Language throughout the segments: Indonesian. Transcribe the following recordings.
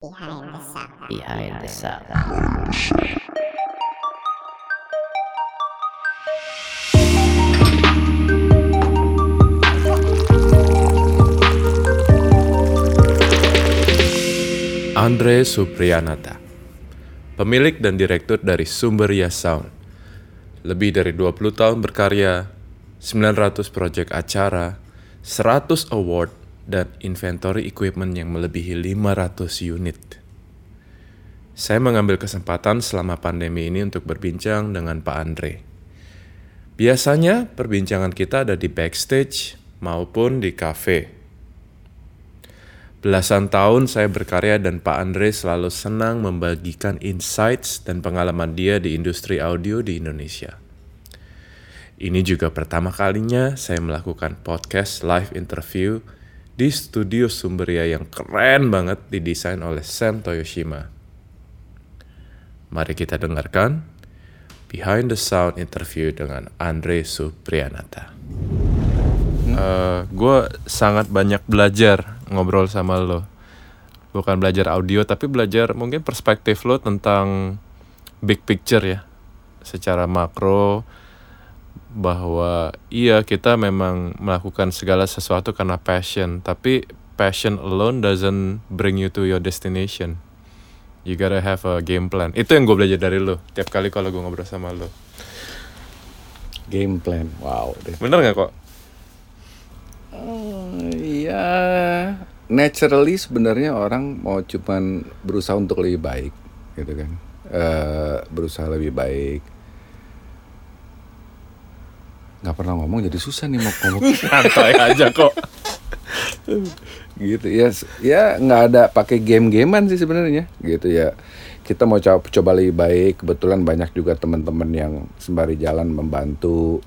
Behind the Sound. Behind the Sound. Andre Supriyanata, pemilik dan direktur dari Sumberia Sound. Lebih dari 20 tahun berkarya, 900 proyek acara, 100 award, dan inventory equipment yang melebihi 500 unit. Saya mengambil kesempatan selama pandemi ini untuk berbincang dengan Pak Andre. Biasanya perbincangan kita ada di backstage maupun di cafe. Belasan tahun saya berkarya dan Pak Andre selalu senang membagikan insights dan pengalaman dia di industri audio di Indonesia. Ini juga pertama kalinya saya melakukan podcast live interview di studio Sumberia yang keren banget didesain oleh Sam Toyoshima. Mari kita dengarkan Behind the Sound interview dengan Andre Supriyanata. gue sangat banyak belajar ngobrol sama lo. Bukan belajar audio, tapi belajar mungkin perspektif lo tentang big picture ya. Secara makro, bahwa iya kita memang melakukan segala sesuatu karena passion, tapi passion alone doesn't bring you to your destination. You gotta have a game plan. Itu yang gue belajar dari lo. Tiap kali kalau gue ngobrol sama lo. Game plan, wow. deh. Bener nggak kok? Iya, naturally sebenarnya orang mau cuman berusaha untuk lebih baik, gitu kan? Eh, berusaha lebih baik. Nggak pernah ngomong jadi susah nih mau ngomong. Santai aja kok. gitu ya ya nggak ada pakai game-gamean sih sebenarnya. Gitu ya. Kita mau coba, coba lebih baik. Kebetulan banyak juga teman-teman yang sembari jalan membantu.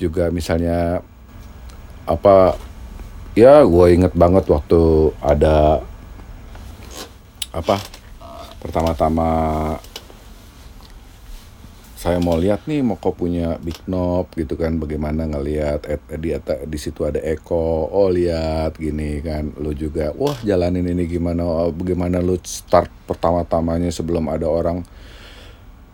Juga misalnya apa ya gue inget banget waktu ada apa pertama-tama saya mau lihat nih mau kok punya big knob gitu kan bagaimana ngelihat eh, di atas di situ ada Eko oh lihat gini kan lu juga wah jalanin ini gimana oh, bagaimana lu start pertama-tamanya sebelum ada orang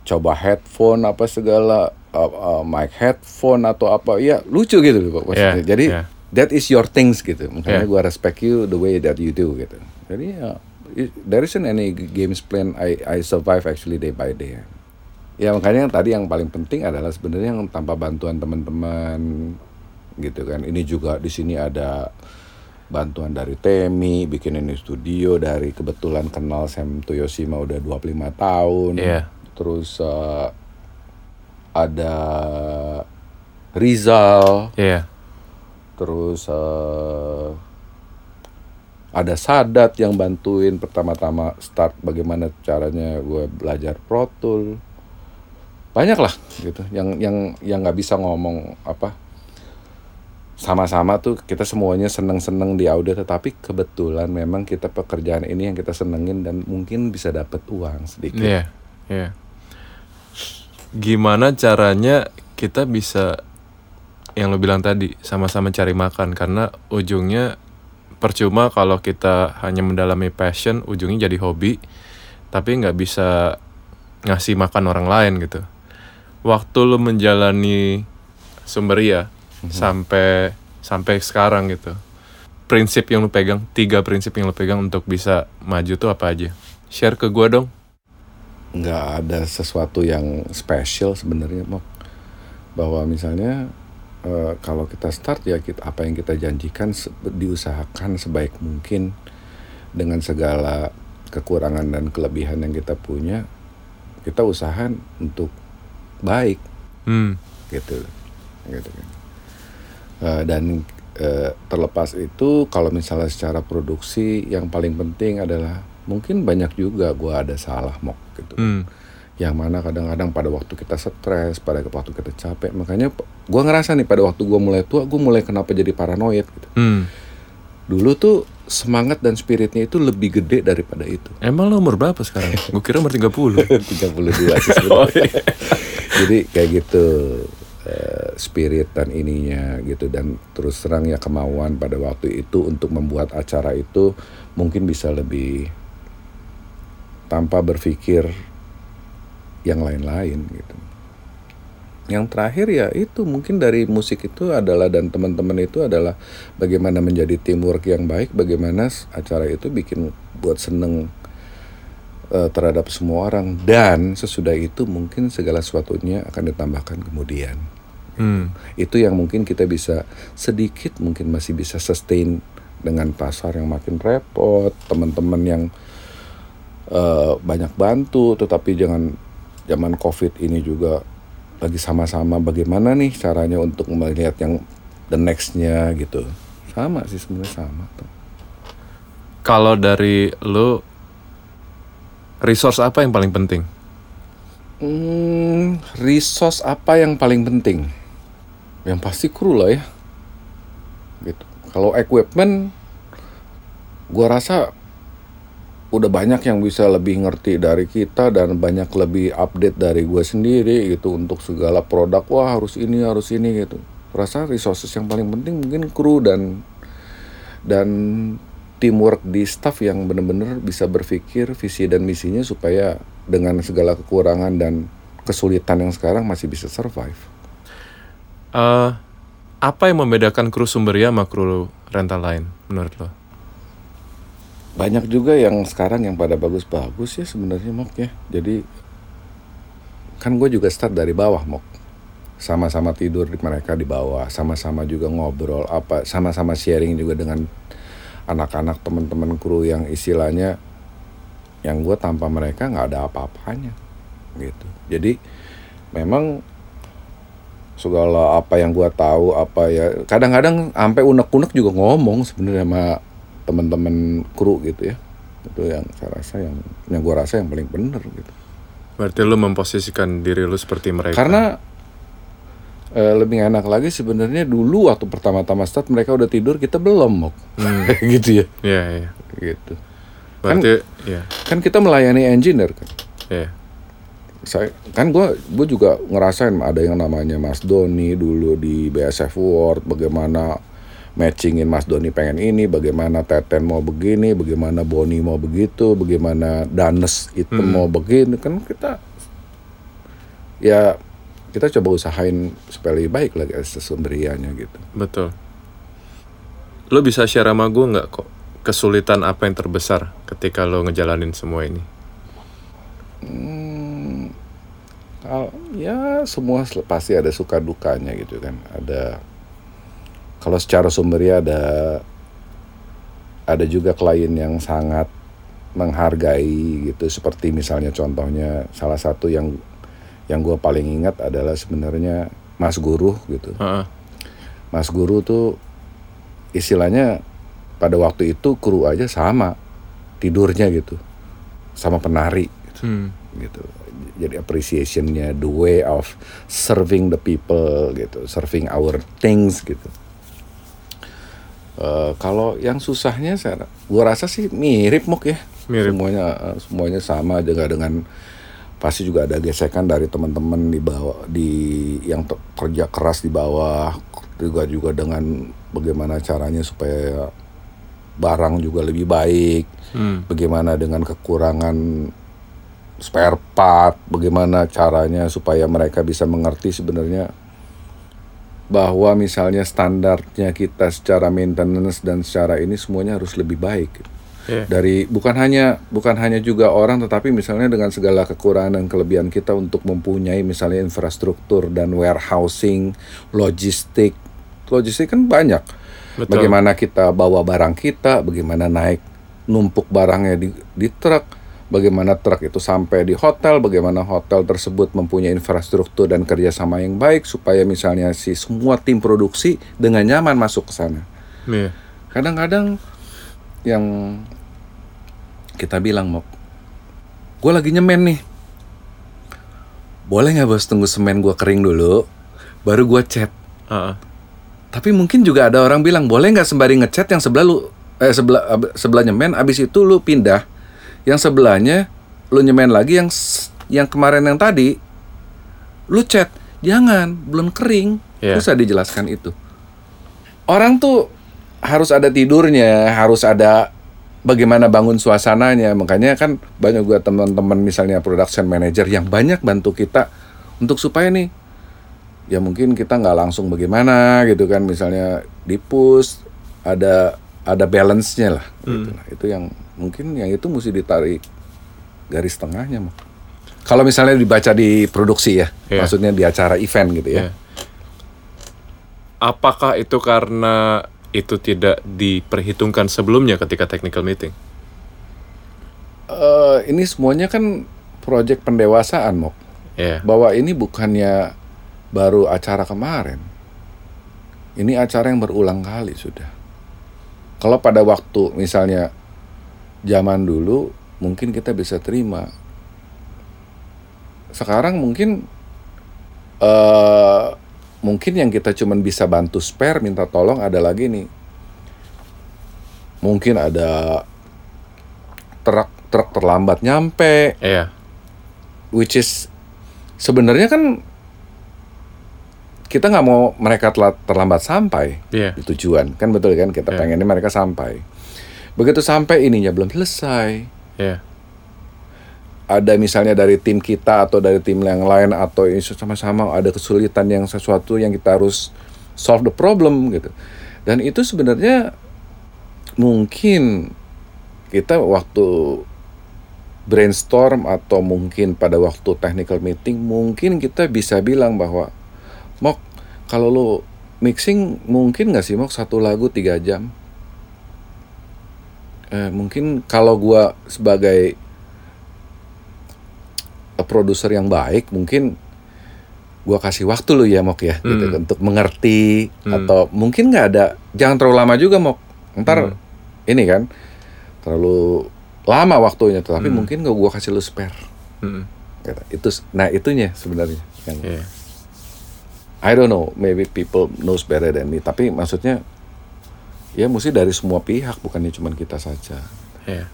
coba headphone apa segala uh, uh, mic headphone atau apa ya lucu gitu loh maksudnya. Yeah, jadi yeah. that is your things gitu makanya Yeah. gua respect you the way that you do gitu jadi ya it- there isn't any games plan I I survive actually day by day ya makanya yang tadi yang paling penting adalah sebenarnya yang tanpa bantuan teman-teman gitu kan ini juga di sini ada bantuan dari Temi bikin ini studio dari kebetulan kenal Sam Toyoshima udah 25 tahun Iya. terus eh, ada Rizal Iya. terus eh, ada Sadat yang bantuin pertama-tama start bagaimana caranya gue belajar Pro Tool banyak lah gitu yang yang yang nggak bisa ngomong apa sama-sama tuh kita semuanya seneng-seneng di audio tetapi kebetulan memang kita pekerjaan ini yang kita senengin dan mungkin bisa dapat uang sedikit Iya, iya. Gimana caranya kita bisa yang lo bilang tadi sama-sama cari makan karena ujungnya percuma kalau kita hanya mendalami passion ujungnya jadi hobi tapi nggak bisa ngasih makan orang lain gitu. Waktu lo menjalani Sumberia sampai sampai sekarang gitu. Prinsip yang lo pegang, tiga prinsip yang lo pegang untuk bisa maju tuh apa aja? Share ke gua dong. nggak ada sesuatu yang spesial sebenarnya Mok. bahwa misalnya eh, kalau kita start ya kita apa yang kita janjikan se- diusahakan sebaik mungkin dengan segala kekurangan dan kelebihan yang kita punya kita usahakan untuk baik Hmm. gitu gitu kan Eh, dan eh, terlepas itu kalau misalnya secara produksi yang paling penting adalah mungkin banyak juga gua ada salah mok gitu Hmm. yang mana kadang-kadang pada waktu kita stres pada waktu kita capek makanya gua ngerasa nih pada waktu gua mulai tua gua mulai kenapa jadi paranoid gitu Hmm. Dulu tuh semangat dan spiritnya itu lebih gede daripada itu Emang lo umur berapa sekarang? Gue kira umur 30 32 sih sebenarnya. Jadi kayak gitu eh, spirit dan ininya gitu dan terus terang ya kemauan pada waktu itu untuk membuat acara itu mungkin bisa lebih tanpa berpikir yang lain-lain gitu. Yang terakhir ya itu mungkin dari musik itu adalah dan teman-teman itu adalah bagaimana menjadi teamwork yang baik, bagaimana acara itu bikin buat seneng uh, terhadap semua orang dan sesudah itu mungkin segala sesuatunya akan ditambahkan kemudian. Hmm. Itu yang mungkin kita bisa sedikit mungkin masih bisa sustain dengan pasar yang makin repot, teman-teman yang uh, banyak bantu, tetapi jangan zaman covid ini juga lagi sama-sama bagaimana nih caranya untuk melihat yang the nextnya gitu? Sama sih sebenarnya sama tuh. Kalau dari lu resource apa yang paling penting? Hmm, resource apa yang paling penting? Yang pasti kru lah ya. Gitu. Kalau equipment gua rasa udah banyak yang bisa lebih ngerti dari kita dan banyak lebih update dari gue sendiri gitu untuk segala produk wah harus ini harus ini gitu rasa resources yang paling penting mungkin kru dan dan teamwork di staff yang benar-benar bisa berpikir visi dan misinya supaya dengan segala kekurangan dan kesulitan yang sekarang masih bisa survive. Uh, apa yang membedakan kru Sumberia sama kru rental lain menurut lo? Banyak juga yang sekarang yang pada bagus-bagus ya sebenarnya Mok ya. Jadi kan gue juga start dari bawah Mok. Sama-sama tidur di mereka di bawah sama-sama juga ngobrol apa sama-sama sharing juga dengan anak-anak teman-teman kru yang istilahnya yang gue tanpa mereka nggak ada apa-apanya gitu. Jadi memang segala apa yang gue tahu apa ya kadang-kadang sampai unek-unek juga ngomong sebenarnya sama teman-teman kru gitu ya. Itu yang saya rasa yang yang gue rasa yang paling benar gitu. Berarti lu memposisikan diri lu seperti mereka? Karena e, lebih enak lagi sebenarnya dulu waktu pertama-tama start mereka udah tidur kita belum mau hmm. gitu ya. Iya iya. Gitu. Berarti kan, ya kan kita melayani engineer kan. Iya. Saya kan gue gue juga ngerasain ada yang namanya Mas Doni dulu di BSF World bagaimana matchingin Mas Doni pengen ini, bagaimana Teten mau begini, bagaimana Boni mau begitu, bagaimana Danes itu hmm. mau begini, kan kita ya kita coba usahain supaya lebih baik lagi sesumbrianya gitu. Betul. Lo bisa share sama gue nggak kok kesulitan apa yang terbesar ketika lo ngejalanin semua ini? Hmm, ya semua pasti ada suka dukanya gitu kan. Ada kalau secara sumber ya ada ada juga klien yang sangat menghargai gitu seperti misalnya contohnya salah satu yang yang gue paling ingat adalah sebenarnya Mas Guru gitu uh -uh. Mas Guru tuh istilahnya pada waktu itu kru aja sama tidurnya gitu sama penari gitu, hmm. gitu. jadi appreciationnya the way of serving the people gitu serving our things gitu Uh, kalau yang susahnya saya gua rasa sih mirip muk ya. Mirip. Semuanya uh, semuanya sama juga dengan pasti juga ada gesekan dari teman-teman di bawah di yang kerja keras di bawah juga juga dengan bagaimana caranya supaya barang juga lebih baik. Hmm. Bagaimana dengan kekurangan spare part, bagaimana caranya supaya mereka bisa mengerti sebenarnya bahwa misalnya standarnya kita secara maintenance dan secara ini semuanya harus lebih baik yeah. dari bukan hanya bukan hanya juga orang tetapi misalnya dengan segala kekurangan dan kelebihan kita untuk mempunyai misalnya infrastruktur dan warehousing logistik logistik kan banyak Betul. bagaimana kita bawa barang kita bagaimana naik numpuk barangnya di di truk bagaimana truk itu sampai di hotel, bagaimana hotel tersebut mempunyai infrastruktur dan kerjasama yang baik supaya misalnya si semua tim produksi dengan nyaman masuk ke sana. Yeah. Kadang-kadang yang kita bilang mau, gue lagi nyemen nih, boleh nggak bos tunggu semen gue kering dulu, baru gue cat. Uh -uh. Tapi mungkin juga ada orang bilang boleh nggak sembari ngecat yang sebelah lu eh sebelah sebelah nyemen, abis itu lu pindah yang sebelahnya lu nyemen lagi yang yang kemarin yang tadi lu chat jangan belum kering yeah. bisa dijelaskan itu orang tuh harus ada tidurnya harus ada bagaimana bangun suasananya. Makanya kan banyak gua teman-teman misalnya production manager yang banyak bantu kita untuk supaya nih ya mungkin kita nggak langsung bagaimana gitu kan misalnya di push ada ada balance-nya lah gitu. Nah, itu yang mungkin yang itu mesti ditarik garis tengahnya. Kalau misalnya dibaca di produksi ya, Iya. maksudnya di acara event gitu ya. Iya. Apakah itu karena itu tidak diperhitungkan sebelumnya ketika technical meeting? Eh, ini semuanya kan proyek pendewasaan, Mok. Ya. Bahwa ini bukannya baru acara kemarin. Ini acara yang berulang kali sudah. Kalau pada waktu misalnya zaman dulu mungkin kita bisa terima. Sekarang mungkin eh mungkin yang kita cuman bisa bantu spare minta tolong ada lagi nih. Mungkin ada truk truk terlambat nyampe, Iya. which is sebenarnya kan kita nggak mau mereka telat terlambat sampai Iya. di tujuan kan betul kan kita Iya. pengennya mereka sampai begitu sampai ininya belum selesai Iya. ada misalnya dari tim kita atau dari tim yang lain atau ini sama-sama ada kesulitan yang sesuatu yang kita harus solve the problem gitu dan itu sebenarnya mungkin kita waktu brainstorm atau mungkin pada waktu technical meeting mungkin kita bisa bilang bahwa Mok kalau lo mixing mungkin nggak sih Mok satu lagu tiga jam eh, mungkin kalau gua sebagai a produser yang baik mungkin gua kasih waktu lu ya Mok ya gitu Hmm. untuk mengerti Hmm. atau mungkin nggak ada jangan terlalu lama juga Mok ntar Hmm. ini kan terlalu lama waktunya tetapi Hmm. mungkin gak gua kasih lu spare Mm-mm. Gitu. itu nah itunya sebenarnya yang Iya. I don't know maybe people knows better than me tapi maksudnya ya mesti dari semua pihak bukannya cuma kita saja Iya.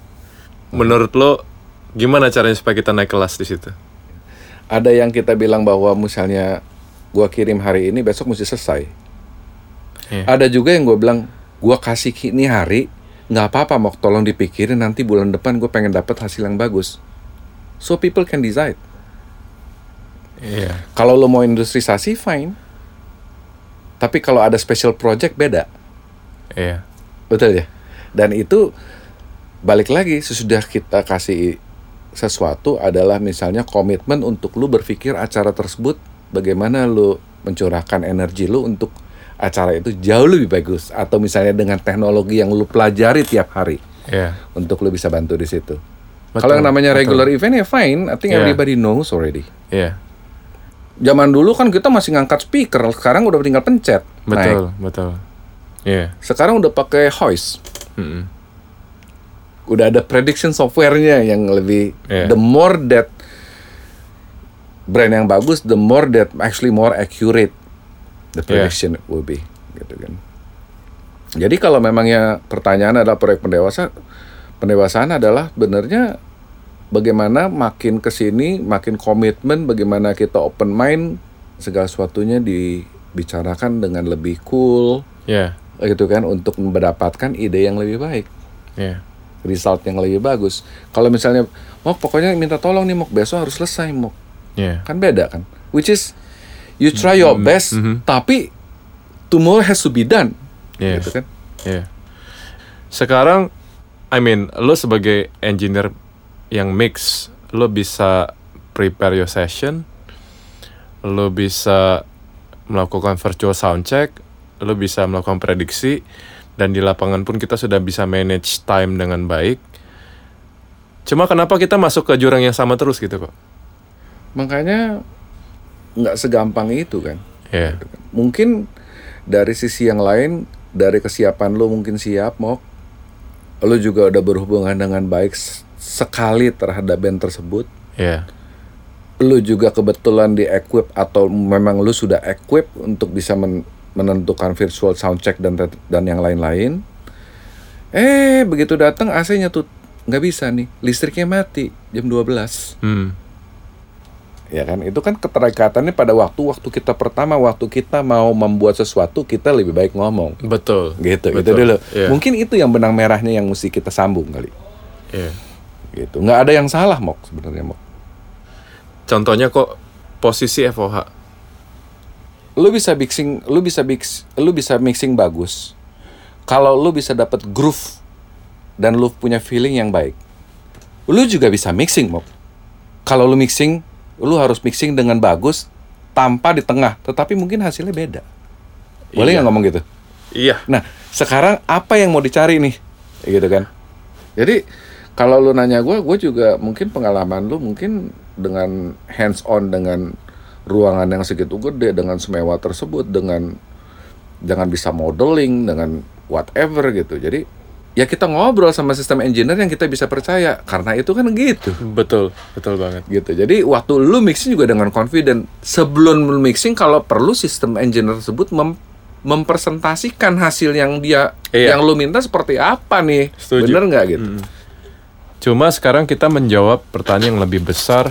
Menurut lo gimana caranya supaya kita naik kelas di situ? ada yang kita bilang bahwa misalnya gua kirim hari ini besok mesti selesai Iya. ada juga yang gua bilang gua kasih ini hari nggak apa-apa mau tolong dipikirin nanti bulan depan gue pengen dapat hasil yang bagus so people can decide Iya. kalau lo mau industrialisasi fine tapi kalau ada special project beda Iya. betul ya dan itu balik lagi sesudah kita kasih sesuatu adalah misalnya komitmen untuk lu berpikir acara tersebut bagaimana lu mencurahkan energi lu untuk acara itu jauh lebih bagus atau misalnya dengan teknologi yang lu pelajari tiap hari Iya. untuk lu bisa bantu di situ. Kalau yang namanya betul. regular event ya fine, I think Yeah. everybody knows already. Iya. Zaman dulu kan kita masih ngangkat speaker, sekarang udah tinggal pencet. Betul, naik. betul. Iya. Sekarang udah pakai hoist. Mm-mm. Udah ada prediction software-nya yang lebih Yeah. the more that brand yang bagus, the more that actually more accurate the Yeah. prediction will be gitu kan. Jadi kalau memangnya pertanyaan adalah proyek pendewasa, pendewasaan adalah benernya bagaimana makin ke sini makin komitmen, bagaimana kita open mind segala sesuatunya dibicarakan dengan lebih cool Iya. gitu kan untuk mendapatkan ide yang lebih baik Iya. result yang lebih bagus. Kalau misalnya mau pokoknya minta tolong nih mau besok harus selesai mau Iya. kan beda kan. Which is you try your best mhm. tapi tomorrow has to be done. Iya. Gitu kan. Iya. Sekarang, I mean, lo sebagai engineer yang mix, lo bisa prepare your session, lo bisa melakukan virtual sound check, lo bisa melakukan prediksi, dan di lapangan pun kita sudah bisa manage time dengan baik. Cuma kenapa kita masuk ke jurang yang sama terus gitu kok? Makanya nggak segampang itu kan. Iya. Mungkin dari sisi yang lain dari kesiapan lo mungkin siap mau lo juga udah berhubungan dengan baik sekali terhadap band tersebut Iya. lu juga kebetulan di equip atau memang lu sudah equip untuk bisa men- menentukan virtual sound check dan dan yang lain-lain eh begitu datang AC-nya tuh nggak bisa nih listriknya mati jam 12 Hmm. ya kan itu kan keterikatannya pada waktu-waktu kita pertama waktu kita mau membuat sesuatu kita lebih baik ngomong Betul. gitu itu Betul. dulu Iya. mungkin itu yang benang merahnya yang mesti kita sambung kali Iya. Gitu nggak ada yang salah mok sebenarnya mok Contohnya kok posisi FOH. lu bisa mixing lu bisa mix lu bisa mixing bagus kalau lu bisa dapat groove dan lu punya feeling yang baik lu juga bisa mixing mok kalau lu mixing lu harus mixing dengan bagus tanpa di tengah tetapi mungkin hasilnya beda boleh Iya. nggak ngomong gitu Iya. Nah, sekarang apa yang mau dicari nih? Gitu kan. Jadi kalau lu nanya gue, gue juga mungkin pengalaman lu mungkin dengan hands on dengan ruangan yang segitu gede dengan semewah tersebut dengan jangan bisa modeling dengan whatever gitu. Jadi ya kita ngobrol sama sistem engineer yang kita bisa percaya karena itu kan gitu Betul. Betul banget. gitu. Jadi waktu lu mixing juga dengan confident. Sebelum lu mixing kalau perlu sistem engineer tersebut mem- mempresentasikan hasil yang dia Iya. yang lu minta seperti apa nih. Setuju. Bener nggak gitu? Cuma sekarang kita menjawab pertanyaan yang lebih besar.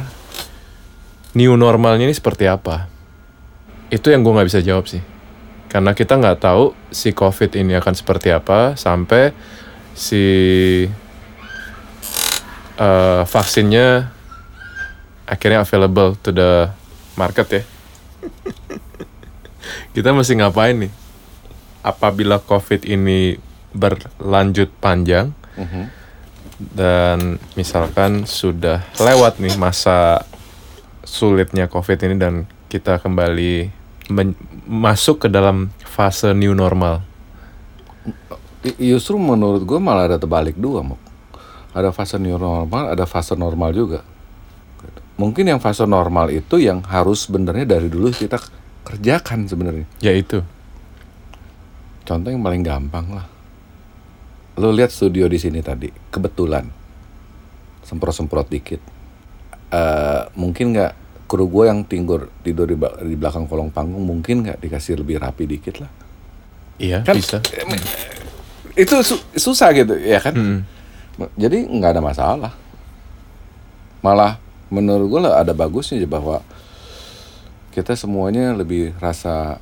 New normalnya ini seperti apa? Itu yang gue nggak bisa jawab sih. Karena kita nggak tahu si COVID ini akan seperti apa sampai si eh, vaksinnya akhirnya available to the market ya. kita mesti ngapain nih? Apabila COVID ini berlanjut panjang, Mhm. Dan misalkan sudah lewat nih masa sulitnya COVID ini dan kita kembali masuk ke dalam fase new normal. Justru menurut gue malah ada terbalik dua, Mok. Ada fase new normal, ada fase normal juga. Mungkin yang fase normal itu yang harus sebenarnya dari dulu kita kerjakan sebenarnya. Yaitu, Contoh yang paling gampang lah. Lo lihat studio di sini tadi, kebetulan semprot-semprot dikit. Eh mungkin nggak kru gue yang tidur tidur di, di belakang kolong panggung mungkin nggak dikasih lebih rapi dikit lah. iya Kan- bisa. Itu su- susah gitu ya kan? Mm. Jadi nggak ada masalah. Malah menurut gue lah ada bagusnya aja bahwa kita semuanya lebih rasa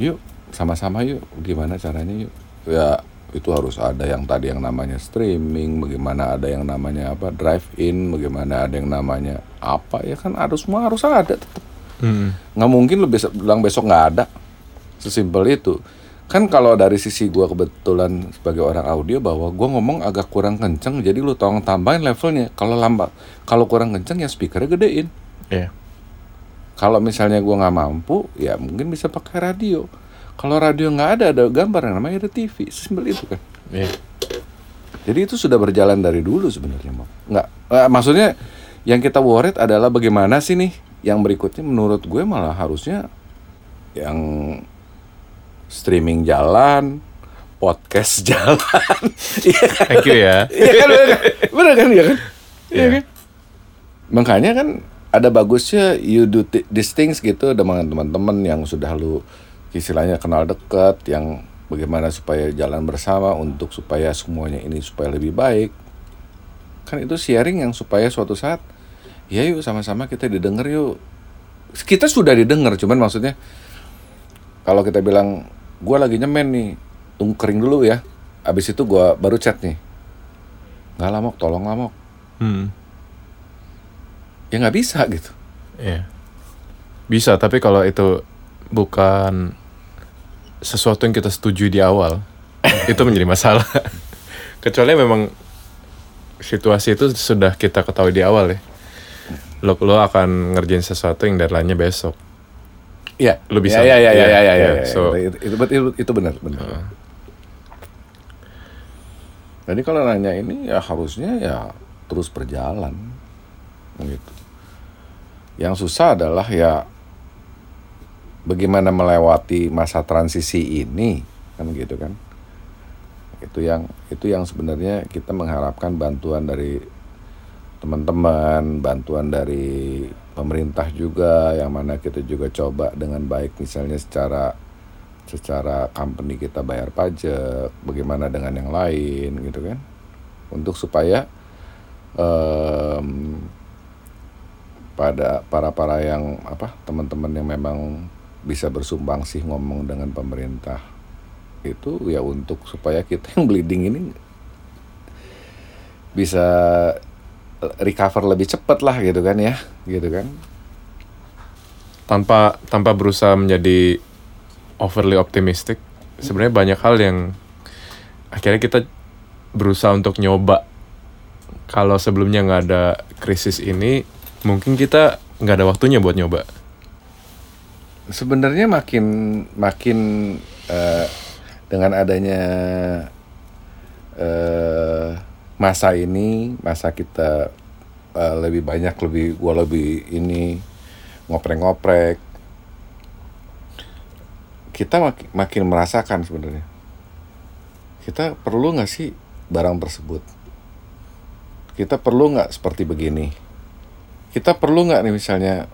yuk sama-sama yuk gimana caranya yuk ya itu harus ada yang tadi yang namanya streaming bagaimana ada yang namanya apa drive in bagaimana ada yang namanya apa ya kan harus semua harus ada tetap Mm. nggak mungkin besok bilang besok nggak ada. Sesimpel itu. Kan kalau dari sisi gua kebetulan sebagai orang audio bahwa gua ngomong agak kurang kenceng jadi lu tolong tambahin levelnya. Kalau lambat kalau kurang kenceng ya speakernya gedein. Iya. kalau misalnya gua nggak mampu ya mungkin bisa pakai radio kalau radio nggak ada ada gambar yang namanya ada TV sesimpel itu kan. Iya. jadi itu sudah berjalan dari dulu sebenarnya Mo. nggak eh, maksudnya yang kita worried adalah bagaimana sih nih yang berikutnya? Menurut gue malah harusnya yang streaming jalan podcast jalan. Iya kan? Thank you ya. Iya kan? Bener kan? Bener kan? Iya kan? Iya Iya. kan? Makanya kan ada bagusnya you do these things gitu dengan teman-teman yang sudah lu istilahnya kenal dekat yang bagaimana supaya jalan bersama untuk supaya semuanya ini supaya lebih baik. Kan itu sharing yang supaya suatu saat ya yuk sama-sama kita didengar yuk. Kita sudah didengar cuman maksudnya kalau kita bilang gua lagi nyemen nih tunggu kering dulu ya. Abis itu gua baru chat nih nggak lamok tolong lamok Hmm. ya nggak bisa gitu. Iya. Bisa, tapi kalau itu bukan sesuatu yang kita setuju di awal, itu menjadi masalah. Kecuali memang situasi itu sudah kita ketahui di awal ya. Lo, lo akan ngerjain sesuatu yang deadline-nya besok. Iya, Lu bisa. Ya, ya, ya, Iya, ya, ya, ya, iya. ya. So- itu, itu, itu, itu benar, benar. Jadi kalau nanya ini ya harusnya ya terus berjalan, gitu. Yang susah adalah ya bagaimana melewati masa transisi ini, kan gitu kan? Itu yang itu yang sebenarnya kita mengharapkan bantuan dari teman-teman, bantuan dari pemerintah juga yang mana kita juga coba dengan baik misalnya secara secara company kita bayar pajak, bagaimana dengan yang lain gitu kan. Untuk supaya em, pada para para yang apa teman-teman yang memang bisa bersumbang sih ngomong dengan pemerintah. Itu ya untuk supaya kita yang bleeding ini bisa recover lebih cepat lah gitu kan ya gitu kan. Tanpa tanpa berusaha menjadi overly optimistic sebenarnya banyak hal yang akhirnya kita berusaha untuk nyoba. Kalau sebelumnya nggak ada krisis ini mungkin kita nggak ada waktunya buat nyoba sebenarnya makin makin eh, dengan adanya eh, masa ini masa kita eh, lebih banyak lebih gua lebih ini ngoprek-ngoprek kita makin, makin merasakan sebenarnya. Kita perlu nggak sih barang tersebut? Kita perlu nggak seperti begini? Kita perlu nggak nih misalnya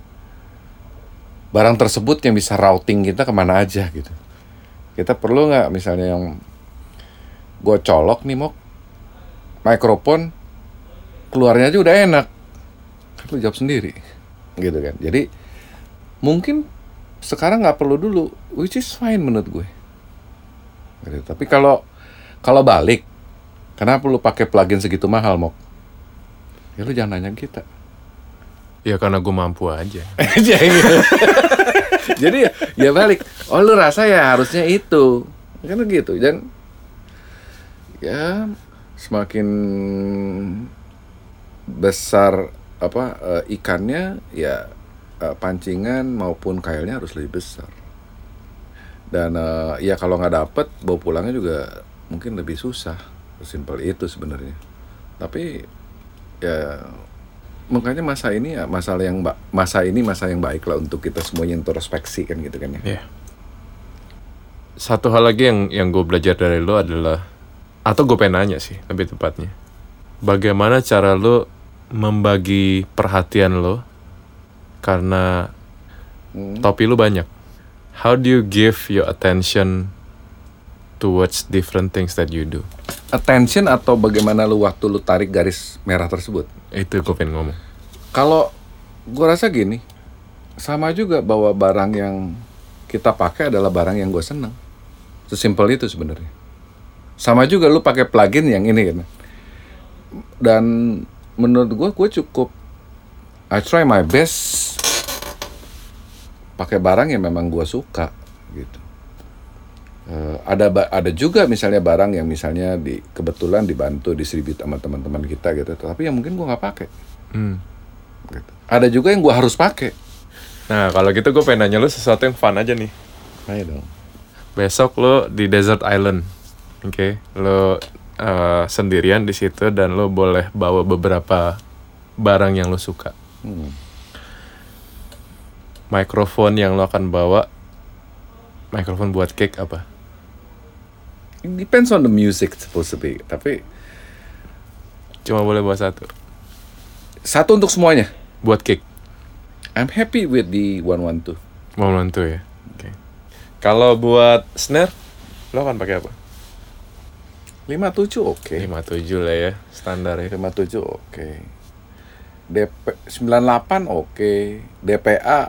barang tersebut yang bisa routing kita ke mana aja gitu. Kita perlu nggak misalnya yang gue colok nih mau mikrofon keluarnya aja udah enak. Kan lu jawab sendiri gitu kan. Jadi mungkin sekarang nggak perlu dulu which is fine menurut gue. Gitu. tapi kalau kalau balik kenapa lu pakai plugin segitu mahal mok? Ya lu jangan nanya kita ya karena gue mampu aja. Jadi ya, ya balik. Oh lu rasa ya harusnya itu. Kan gitu. Dan ya semakin besar apa eh, ikannya ya eh, pancingan maupun kailnya harus lebih besar. Dan eh, ya kalau nggak dapet bawa pulangnya juga mungkin lebih susah. Simpel itu sebenarnya. Tapi ya makanya masa ini ya masalah yang masa ini masa yang baik lah untuk kita semuanya introspeksi kan gitu kan ya Iya. Satu hal lagi yang yang gue belajar dari lo adalah atau gue pengen nanya sih lebih tepatnya. Bagaimana cara lo membagi perhatian lo karena Hmm. topi lo banyak. How do you give your attention towards different things that you do? Attention atau bagaimana lu waktu lu tarik garis merah tersebut? Itu gue pengen ngomong. kalau gua rasa gini sama juga bahwa barang yang kita pakai adalah barang yang gue seneng sesimpel itu sebenarnya. Sama juga lu pakai plugin yang ini kan. Dan menurut gua gue cukup I try my best pakai barang yang memang gua suka gitu Eh, ada ada juga misalnya barang yang misalnya di kebetulan dibantu distribute sama teman-teman kita gitu tapi yang mungkin gua nggak pakai Hmm. gitu. ada juga yang gua harus pakai Nah kalau gitu gue pengen nanya lo sesuatu yang fun aja nih. ayo dong Besok lo di desert island, oke? Lo eh, sendirian di situ dan lo boleh bawa beberapa barang yang lo suka. Hmm. Mikrofon yang lo akan bawa, mikrofon buat cake apa? It depends on the music supposed to be tapi Cuma boleh bawa satu. satu untuk semuanya Buat cake. I'm happy with the 112 Mau mantu ya. Oke. Kalau buat snare, lo akan pakai apa? 57 oke 57 lah ya, standar ya. 57 oke DP 98 oke DPA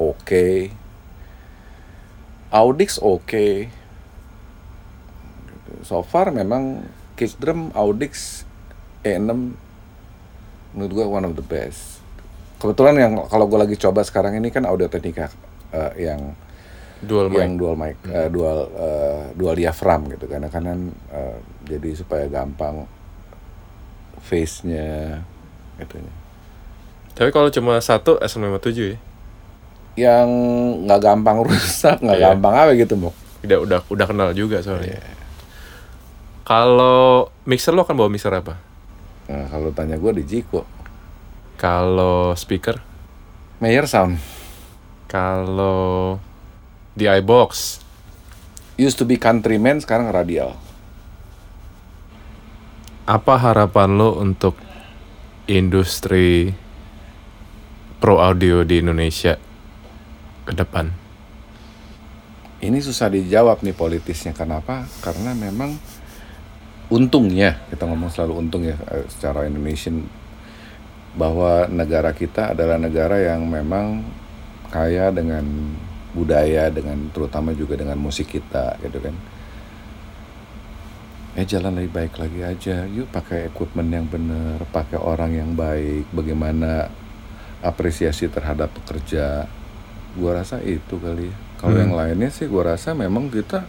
oke Audix oke so far memang kick drum Audix E6 menurut gue one of the best kebetulan yang kalau gue lagi coba sekarang ini kan Audio Technica eh, yang Dual yang mic. dual mic eh, dual eh, dual diaphragm gitu karena kanan eh, jadi supaya gampang face-nya gitu Tapi kalau cuma satu SM57 ya. yang nggak gampang rusak nggak Iya. gampang apa gitu mau Udah udah udah kenal juga soalnya. Iya. Kalau mixer lo akan bawa mixer apa? nah, kalau tanya gue di Jiko. Kalau speaker, Mayer Sound. Kalau di iBox, used to be countryman sekarang radial. Apa harapan lo untuk industri pro audio di Indonesia ke depan? ini susah dijawab nih politisnya kenapa? Karena memang untungnya kita ngomong selalu untung ya eh, secara Indonesian bahwa negara kita adalah negara yang memang kaya dengan budaya dengan terutama juga dengan musik kita gitu kan eh jalan lebih baik lagi aja yuk pakai equipment yang benar pakai orang yang baik bagaimana apresiasi terhadap pekerja gua rasa itu kali ya. kalau Hmm. yang lainnya sih gua rasa memang kita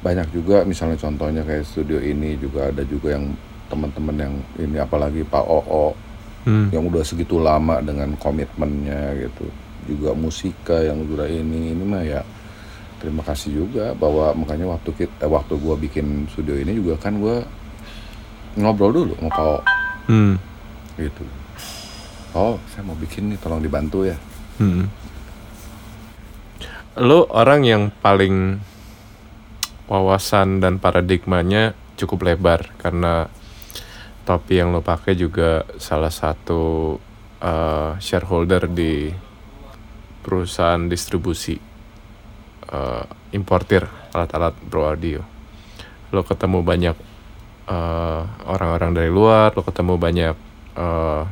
banyak juga misalnya contohnya kayak studio ini juga ada juga yang teman-teman yang ini apalagi Pak Oo Hmm. yang udah segitu lama dengan komitmennya gitu juga musika yang udah ini ini mah ya terima kasih juga bahwa makanya waktu kita waktu gua bikin studio ini juga kan gua ngobrol dulu sama Pak Oo Hmm. gitu oh saya mau bikin nih tolong dibantu ya Hmm. Lo orang yang paling wawasan dan paradigmanya cukup lebar karena topi yang lo pakai juga salah satu uh, shareholder di perusahaan distribusi uh, importir alat-alat bro audio. Lo ketemu banyak uh, orang-orang dari luar, lo ketemu banyak uh,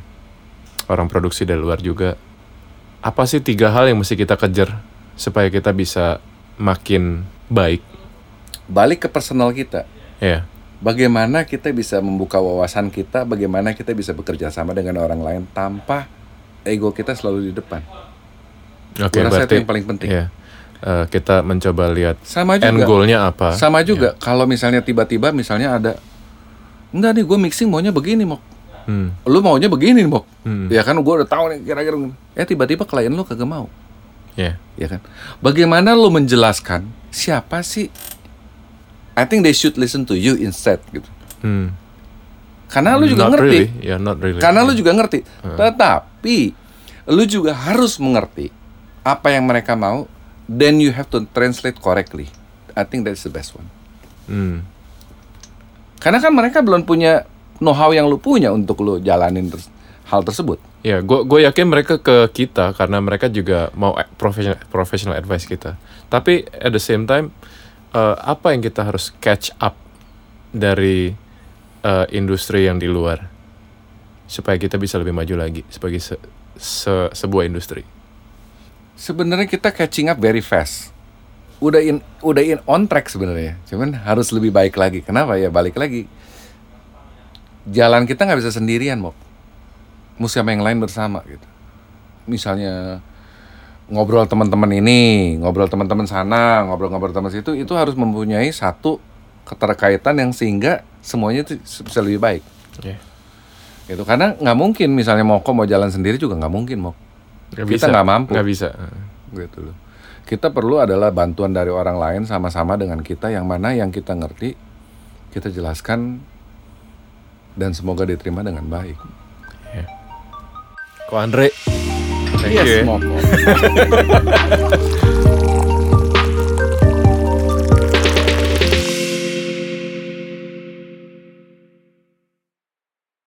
orang produksi dari luar juga apa sih tiga hal yang mesti kita kejar supaya kita bisa makin baik balik ke personal kita ya bagaimana kita bisa membuka wawasan kita bagaimana kita bisa bekerja sama dengan orang lain tanpa ego kita selalu di depan oke Gua rasa itu berarti yang paling penting. ya eh, kita mencoba lihat sama end juga goalnya apa sama juga kalau misalnya tiba-tiba misalnya ada enggak nih gue mixing maunya begini mau hmm. lu maunya begini Mok. Hmm. Ya kan gue udah tahu nih kira-kira. Eh tiba-tiba klien lu kagak mau. ya Ya kan? Bagaimana lu menjelaskan siapa sih? I think they should listen to you instead gitu. hmm. Karena lu juga Not ngerti. really. ya not really Karena lu Ya. juga ngerti. Tetapi lu juga harus mengerti apa yang mereka mau. Then you have to translate correctly. I think that's the best one. hmm. Karena kan mereka belum punya know-how yang lu punya untuk lu jalanin ters- hal tersebut. ya gue gue yakin mereka ke kita karena mereka juga mau professional professional advice kita tapi at the same time eh, apa yang kita harus catch up dari eh, industri yang di luar supaya kita bisa lebih maju lagi sebagai se- se- sebuah industri Sebenarnya kita catching up very fast. Udah in udah in on track sebenarnya. Cuman harus lebih baik lagi. Kenapa ya? Balik lagi. Jalan kita nggak bisa sendirian, Mok. Mesti sama yang lain bersama gitu. Misalnya ngobrol teman-teman ini, ngobrol teman-teman sana, ngobrol-ngobrol teman situ, itu harus mempunyai satu keterkaitan yang sehingga semuanya itu bisa lebih baik. ya Gitu. Karena nggak mungkin misalnya Moko mau jalan sendiri juga nggak mungkin. Nggak Kita nggak mampu. nggak bisa gitu loh. Kita perlu adalah bantuan dari orang lain sama-sama dengan kita yang mana yang kita ngerti kita jelaskan dan semoga diterima dengan baik. Ko Andre thank you ya. Moko.